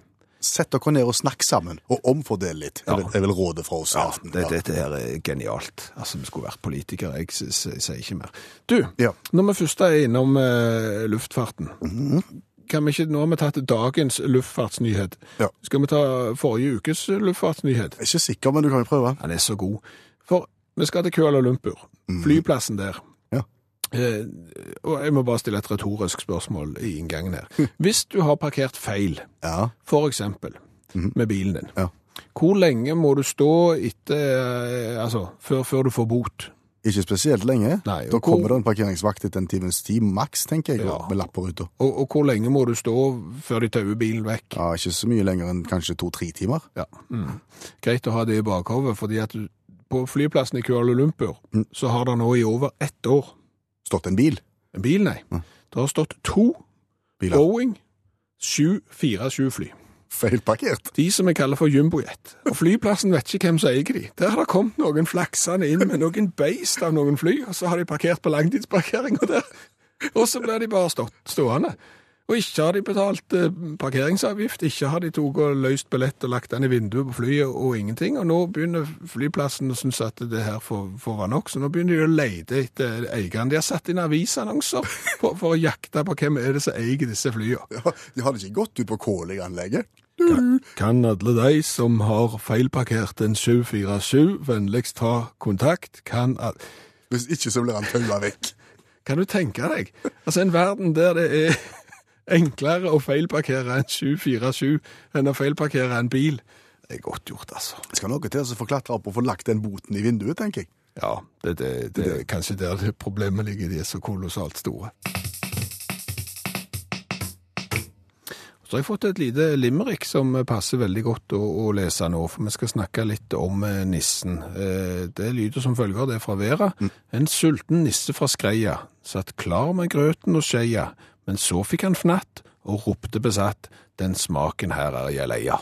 Sett dere ned og snakk sammen, og omfordel litt.
Ja.
Vel- er rådet fra oss i aften.
det, dette her er genialt. Altså, vi skulle vært politikere, jeg sier ikke mer. Du,
Ja.
når vi først er innom uh, luftfarten, kan vi ikke, nå har vi tatt dagens luftfartsnyhet.
Ja.
Skal vi ta forrige ukes luftfartsnyhet?
Jeg er ikke sikker, men du kan jo prøve.
Den er så god. For vi skal til Kuala Lumpur, flyplassen der. Eh, og jeg må bare stille et retorisk spørsmål i inngangen her. Hvis du har parkert feil,
Ja.
for eksempel med bilen din,
Ja.
hvor lenge må du stå etter, eh, altså, før, før du får bot?
Ikke spesielt lenge.
Nei,
da kommer
hvor-
det en parkeringsvakt etter en times tid, maks, tenker jeg,
Ja.
med lapp på ruta.
Og, og hvor lenge må du stå før de tauer bilen vekk?
Ja, ikke så mye lenger enn kanskje to-tre timer.
Ja. Mm. Greit å ha det i bakhodet, fordi at på flyplassen i Kuala Lumpur, så har det nå i over ett år,
Stått en bil.
en bil, nei, det har stått to
Biler.
Boeing 747 fly.
Feilparkert.
De som vi kaller for jumbojet. Og flyplassen vet ikke hvem som eier de. Der har det kommet noen flaksende inn med noen beist av noen fly, og så har de parkert på langtidsparkeringa der. Og så blir de bare stått, stående. Og ikke har de betalt eh, parkeringsavgift, ikke har de tok og løst billett og lagt den i vinduet på flyet og ingenting. Og nå begynner flyplassen å synes at det her får, får være nok, så nå begynner de å lete etter eieren. De har satt inn avisannonser for, for å jakte på hvem er det som eier disse flyene.
Ja, de hadde ikke gått ut på Kåling-anlegget.
Kan alle de som har feilparkert en 747 vennligst ta kontakt? Kan, alle
Hvis ikke så blir han taua vekk.
kan du tenke deg? Altså en verden der det er enklere å feilparkere en 747 enn å feilparkere en bil. Det er godt gjort, altså.
Det skal noe til å få klatre opp og få lagt den boten i vinduet, tenker jeg.
Ja, det, det, det er kanskje der det problemet ligger. De er så kolossalt store. Så har jeg fått et lite limerick som passer veldig godt å, å lese nå, for vi skal snakke litt om eh, nissen. Eh, det lyder som følger, det er fra Vera. En sulten nisse fra Skreia satt klar med grøten og skeia, men så fikk han fnatt og ropte besatt, den smaken her er jeg leia.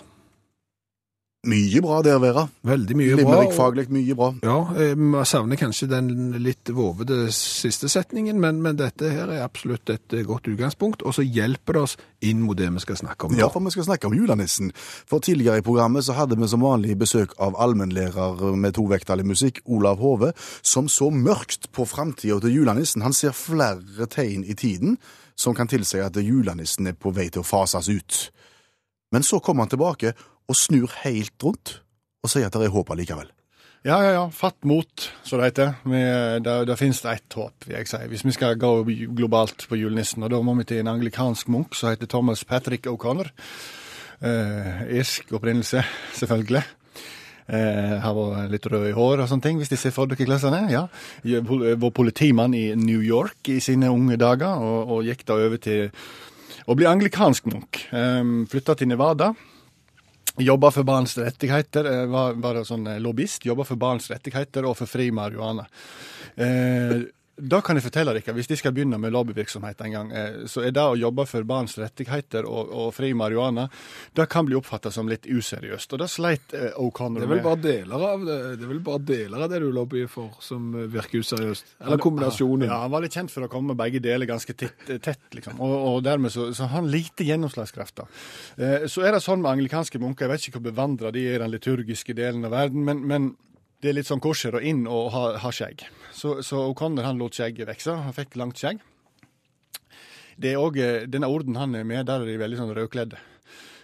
Mye bra der, Vera.
Veldig mye bra.
Limerick-faglig mye bra.
Ja, jeg vi savner kanskje den litt vovede siste setningen, men, men dette her er absolutt et eh, godt utgangspunkt, og så hjelper det oss inn mot det vi skal snakke om nå.
Ja, for vi skal snakke om julenissen. For tidligere i programmet så hadde vi som vanlig besøk av allmennlærer med tovektig musikk, Olav Hove, som så mørkt på framtida til julenissen. Han ser flere tegn i tiden som kan tilsi at julenissen er på vei til å fases ut. Men så kommer han tilbake og snur helt rundt og sier at det er håp allikevel.
Ja, ja, ja. Fatt mot, som det heter. Der finnes det ett håp, vil jeg si. Hvis vi skal gå globalt på julenissen. Og da må vi til en anglikansk munk som heter Thomas Patrick O'Connor. Eh, irsk opprinnelse, selvfølgelig. Eh, har vært litt rød i hår og sånne ting, hvis de ser for dere klassene. Ja. Jeg Var politimann i New York i sine unge dager, og, og gikk da over til å bli anglikansk munk. Eh, Flytta til Nevada. Jobba for barns rettigheter, eh, var, var sånn eh, lobbyist. Jobba for barns rettigheter og for fri marihuana. Eh, da kan jeg fortelle dere, hvis de skal begynne med lobbyvirksomhet en gang, eh, så er det å jobbe for barns rettigheter og, og fri marihuana, det kan bli oppfatta som litt useriøst. Og da sleit eh, O'Connor
Det er vel
med.
bare deler av det, det er bare deler av det du lobbyer for som eh, virker useriøst. Eller kombinasjonen.
Ja, han var litt kjent for å komme med begge deler ganske tett, tett liksom. Og, og dermed så, så har han lite gjennomslagskraft. så er det sånn med anglikanske munker, jeg vet ikke hvor bevandra de er i den liturgiske delen av verden, men, men det er litt sånn korser og inn og ha, ha skjegg. Så, så O'Connor han lot skjegget vokse, han fikk langt skjegg. Det er også, eh, Denne orden han er med, der er de veldig sånn rødkledde.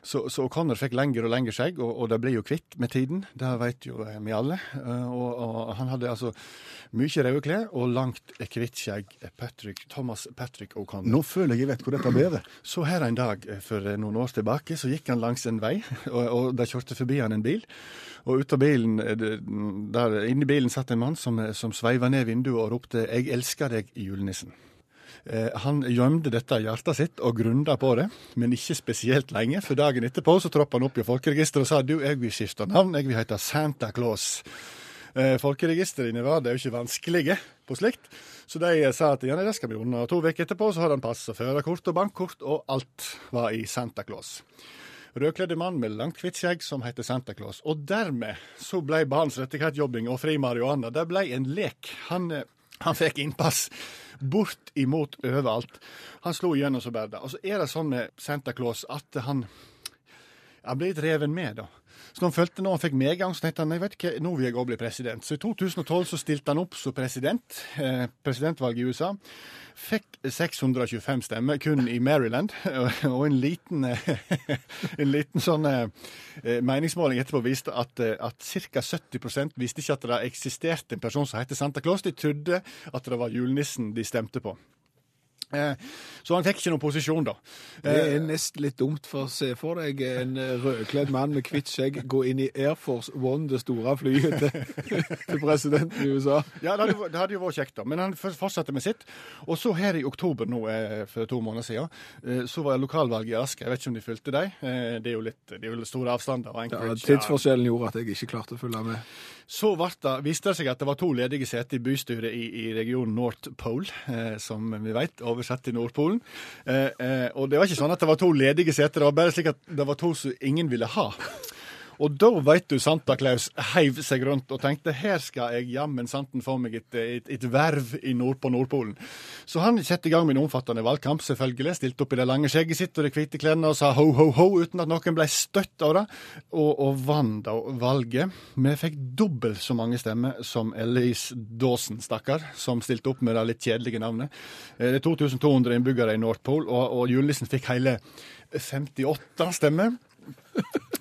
Så, så O'Connor fikk lengre og lengre skjegg, og, og det ble jo kvitt med tiden. Det vet jo eh, vi alle. Eh, Og, og han hadde altså mye røde klær og langt hvitt skjegg. Patrick, Thomas Patrick O'Connor.
Nå føler jeg jeg vet hvor dette ble.
Så her en dag eh, for eh, noen år tilbake, så gikk han langs en vei, og, og de kjørte forbi han en bil. Og ut av bilen, eh, der inni bilen satt en mann som, eh, som sveiva ned vinduet og ropte 'Jeg elsker deg, julenissen'. Eh, Han gjemte dette i hjertet sitt og grunda på det, men ikke spesielt lenge. For dagen etterpå så troppa han opp i folkeregisteret og sa du, jeg vil skifte navn, jeg vil hete Santa Claus. Eh, Folkeregisteret i Nevada er jo ikke vanskelige på slikt, så de eh, sa at ja, det skal vi unna. To uker etterpå så hadde han pass og førerkort og bankkort, og alt var i Santa Claus. Rødkledde mann med langt hvitt skjegg som heter Santa Claus. Og dermed så ble barns rettighetsjobbing og fri marihuana det ble en lek. Han, han fikk innpass bort imot overalt. Han slo igjennom som bare det. Og så er det sånn med Santa Claus at han han blir reven med, da. Så han følte når han fikk medgang, så tenkte han nei, vet ikke, nå vil jeg òg bli president. Så i 2012 så stilte han opp som president, eh, presidentvalg i USA. Fikk 625 stemmer kun i Maryland, og en liten, eh, en liten sånn eh, meningsmåling etterpå viste at, at ca. 70% visste ikke at det eksisterte en person som heter Santa Claus. De trodde at det var julenissen de stemte på. Eh, Så han fikk ikke noen posisjon, da.
Det
Eh,
er nesten litt dumt, for å se for deg en rødkledd mann med hvitt skjegg gå inn i Air Force One, det store flyet til, til presidenten i USA.
Ja, det hadde, jo- det hadde jo vært kjekt, da. Men han fortsatte med sitt. Og så her i oktober nå, eh, for to måneder siden, eh, så var det lokalvalg i Asker. Jeg vet ikke om de fulgte dem. Eh, Det er jo litt det er jo store avstander.
Ja, tidsforskjellen gjorde at jeg ikke klarte å følge med.
Så det, viste det seg at det var to ledige seter i bystyret i, i regionen North Pole, eh, som vi vet, oversatt til Nordpolen. Eh, eh, og det var ikke sånn at det var to ledige seter, det var bare slik at det var to som ingen ville ha. Og da veit du Santa Claus heiv seg rundt og tenkte her skal jeg jammen santen få meg et, et, et verv nord på Nordpolen. Så han satte i gang med en omfattende valgkamp, selvfølgelig. Stilte opp i det lange skjegget sitt og de hvite klærne og sa ho, ho, ho, uten at noen ble støtt av det. Og, og vant da valget. Vi fikk dobbelt så mange stemmer som Elise Dawson, stakkar, som stilte opp med det litt kjedelige navnet. Eh, Det er 2200 innbyggere i North Pole, og, og julenissen fikk hele 58 stemmer.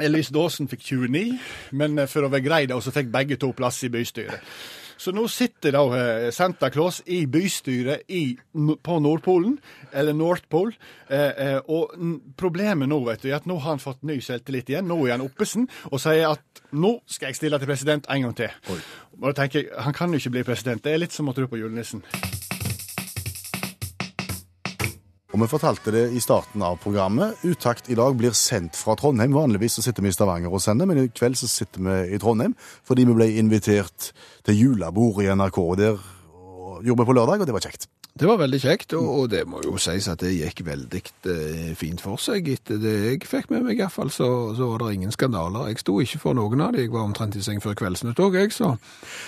Elise Dawson fikk 29, men eh, for å være grei da, så fikk begge to plass i bystyret. Så nå sitter da eh, Santa Claus i bystyret i, på Nordpolen, eller North Pole, eh, eh, og problemet nå vet du, er at nå har han fått ny selvtillit igjen. Nå er han oppesen og sier at nå skal jeg stille til president en gang til. Og da tenker jeg, Han kan jo ikke bli president. Det er litt som å tro på julenissen.
Og vi fortalte det i starten av programmet. Utakt i dag blir sendt fra Trondheim. Vanligvis så sitter vi i Stavanger og sender, men i kveld så sitter vi i Trondheim fordi vi ble invitert til julebord i NRK. og Der gjorde vi på lørdag, og det var kjekt.
Det var veldig kjekt, og, det må jo sies at det gikk veldig eh, fint for seg. Etter det jeg fikk med meg i hvert fall, så, så var det ingen skandaler. Jeg sto ikke for noen av dem, jeg var omtrent i seng før Kveldsnytt òg, jeg, så,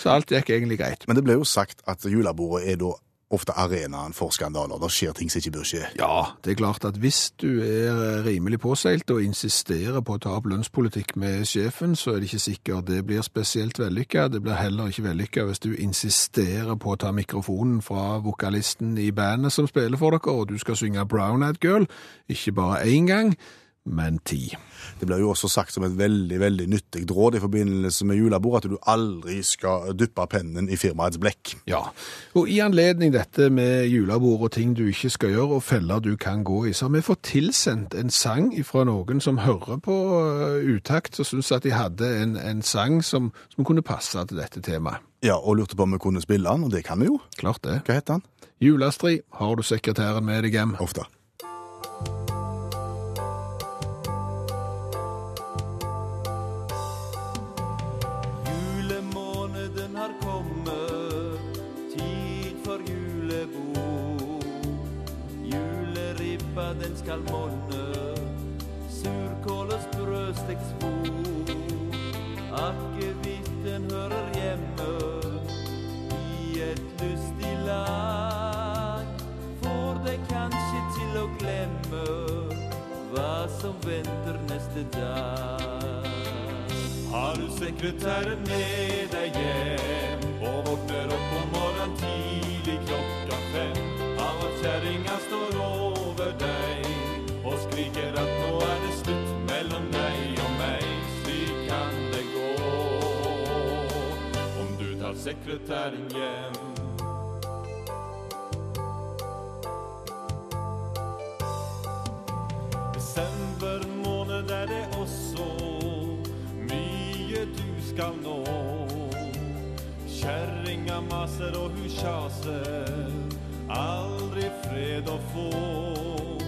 så alt gikk egentlig greit.
Men det ble jo sagt at julebordet er da ofte arenaen for skandaler. Det skjer ting som ikke bør skje.
Ja, det er klart at hvis du er rimelig påseilt og insisterer på å ta opp lønnspolitikk med sjefen, så er det ikke sikkert det blir spesielt vellykka. Det blir heller ikke vellykka hvis du insisterer på å ta mikrofonen fra vokalisten i bandet som spiller for dere, og du skal synge Brown Ad Girl, ikke bare én gang, men ti.
Det blir jo også sagt som et veldig veldig nyttig råd i forbindelse med julebord at du aldri skal dyppe pennen i firmaets blekk.
Ja, og i anledning dette med julebord og ting du ikke skal gjøre, og feller du kan gå i, så har vi fått tilsendt en sang fra noen som hører på uh, utakt, og synes at de hadde en, en sang som, som kunne passe til dette temaet.
Ja, og lurte på om vi kunne spille den, og det kan vi jo.
Klart det.
Hva heter han?
Julastrid, har du sekretæren med deg hjem?
Ofte.
Skal monne, surkål og sprøstekt svor. Akevitten hører hjemme i et lystig lag. Får deg kanskje til å glemme hva som venter neste dag. Har du sekretæren med deg hjem og våkner opp om morgenen sekretæren hjem. Desember måned er det også mye du skal nå. Kjerringa maser og hun kjaser, aldri fred å få.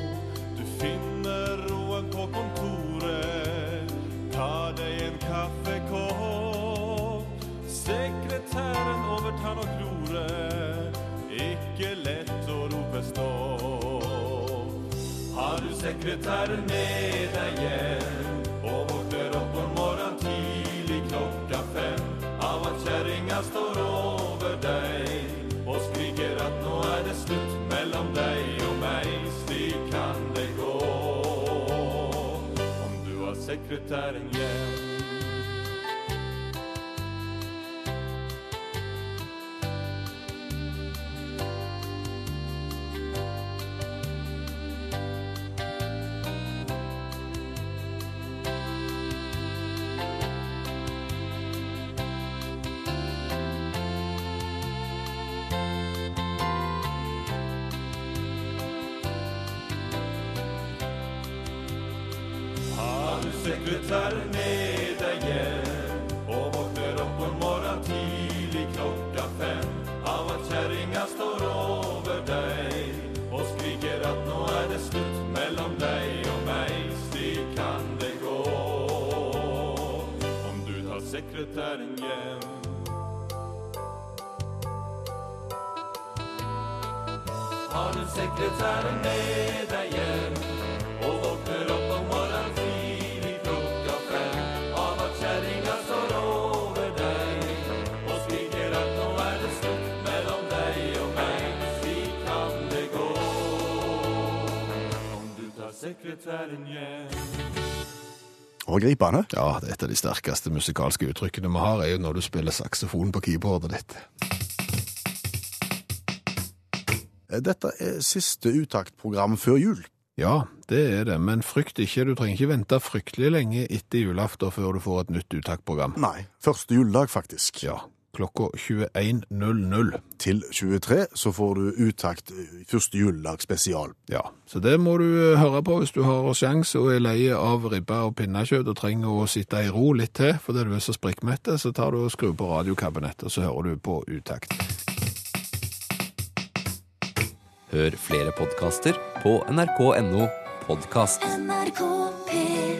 Ikke lett å rope stopp. Har du sekretæren med deg hjem og våkner opp om morgenen tidlig klokka fem av at kjerringa står over deg og skriker at nå er det slutt mellom deg og meg, slik kan det gå om du har sekretæren hjem. Sekretæren hjem. Har du sekretæren med deg hjem? Og våkner opp om morgenen tidlig klokka fem. Av at kjerringa står over deg. Og skriker at nå er det slutt mellom deg og meg, slik kan det gå. Om du tar sekretæren hjem.
Og gripende.
Ja, det er et av de sterkeste musikalske uttrykkene vi har, er jo når du spiller saksofon på keyboardet ditt.
Dette er siste uttaktprogram før jul.
Ja, det er det, men frykt ikke, du trenger ikke vente fryktelig lenge etter julaften før du får et nytt uttaktprogram.
Nei, første juledag faktisk.
Ja, klokka 21.00.
Til 23 så får du uttakt eh, første juledag spesial.
Ja, så det må du eh, høre på hvis du har sjans og er lei av ribbe og pinnekjøtt og trenger å sitte i ro litt til fordi du er så sprikkmett, så tar du og skrur på radiokabinettet, og så hører du på uttakt.
Hør flere podkaster på nrk.no podkast.
NRK P3